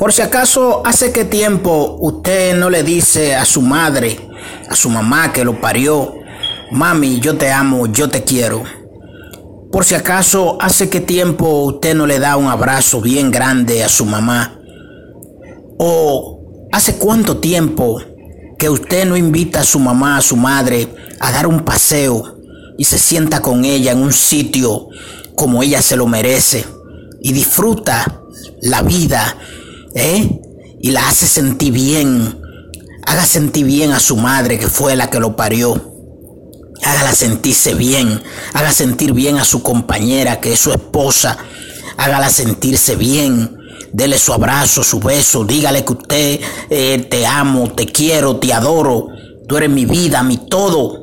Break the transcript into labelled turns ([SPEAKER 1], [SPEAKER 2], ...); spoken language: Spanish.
[SPEAKER 1] Por si acaso, ¿hace qué tiempo usted no le dice a su madre, a su mamá que lo parió, mami, yo te amo, yo te quiero? Por si acaso, ¿hace qué tiempo usted no le da un abrazo bien grande a su mamá? ¿O hace cuánto tiempo que usted no invita a su mamá, a su madre, a dar un paseo y se sienta con ella en un sitio como ella se lo merece y disfruta la vida ¿eh? Y la hace sentir bien. Haga sentir bien a su madre que fue la que lo parió. Hágala sentirse bien. Haga sentir bien a su compañera que es su esposa. Hágala sentirse bien. Dele su abrazo, su beso. Dígale que usted eh, te amo, te quiero, te adoro. Tú eres mi vida, mi todo.